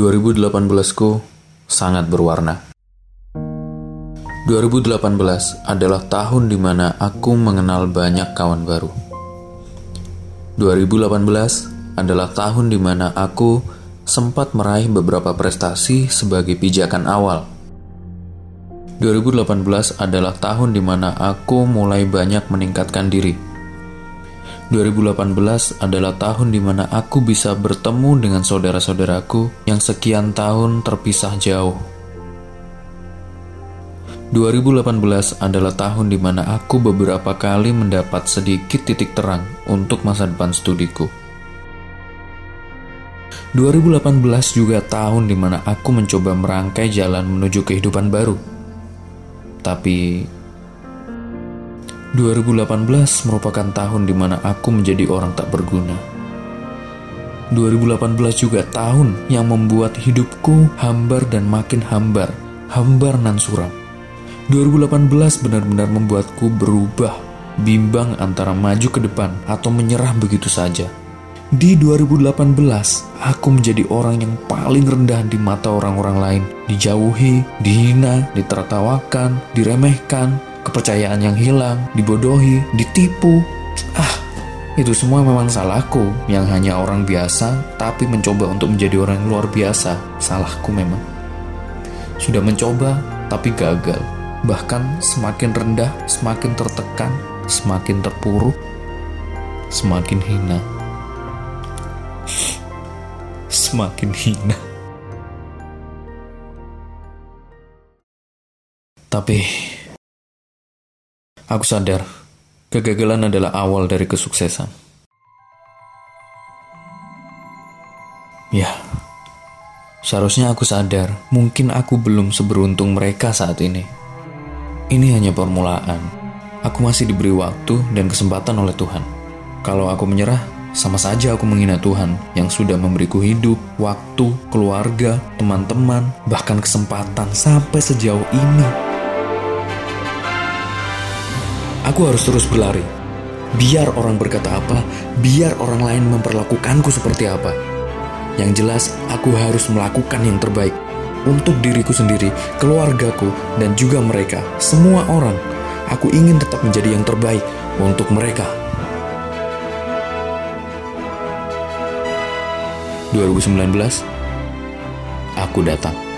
2018ku sangat berwarna. 2018 adalah tahun di mana aku mengenal banyak kawan baru. 2018 adalah tahun di mana aku sempat meraih beberapa prestasi sebagai pijakan awal. 2018 adalah tahun di mana aku mulai banyak meningkatkan diri 2018 adalah tahun di mana aku bisa bertemu dengan saudara-saudaraku yang sekian tahun terpisah jauh. 2018 adalah tahun di mana aku beberapa kali mendapat sedikit titik terang untuk masa depan studiku. 2018 juga tahun di mana aku mencoba merangkai jalan menuju kehidupan baru. Tapi 2018 merupakan tahun di mana aku menjadi orang tak berguna. 2018 juga tahun yang membuat hidupku hambar dan makin hambar, hambar nan suram. 2018 benar-benar membuatku berubah, bimbang antara maju ke depan atau menyerah begitu saja. Di 2018, aku menjadi orang yang paling rendah di mata orang-orang lain, dijauhi, dihina, ditertawakan, diremehkan, kepercayaan yang hilang, dibodohi, ditipu. Ah, itu semua memang salahku yang hanya orang biasa tapi mencoba untuk menjadi orang yang luar biasa. Salahku memang. Sudah mencoba tapi gagal. Bahkan semakin rendah, semakin tertekan, semakin terpuruk, semakin hina. Semakin hina. Tapi Aku sadar, kegagalan adalah awal dari kesuksesan. Ya, seharusnya aku sadar, mungkin aku belum seberuntung mereka saat ini. Ini hanya permulaan. Aku masih diberi waktu dan kesempatan oleh Tuhan. Kalau aku menyerah, sama saja aku menghina Tuhan yang sudah memberiku hidup, waktu, keluarga, teman-teman, bahkan kesempatan sampai sejauh ini. Aku harus terus berlari. Biar orang berkata apa, biar orang lain memperlakukanku seperti apa. Yang jelas, aku harus melakukan yang terbaik untuk diriku sendiri, keluargaku, dan juga mereka, semua orang. Aku ingin tetap menjadi yang terbaik untuk mereka. 2019, aku datang.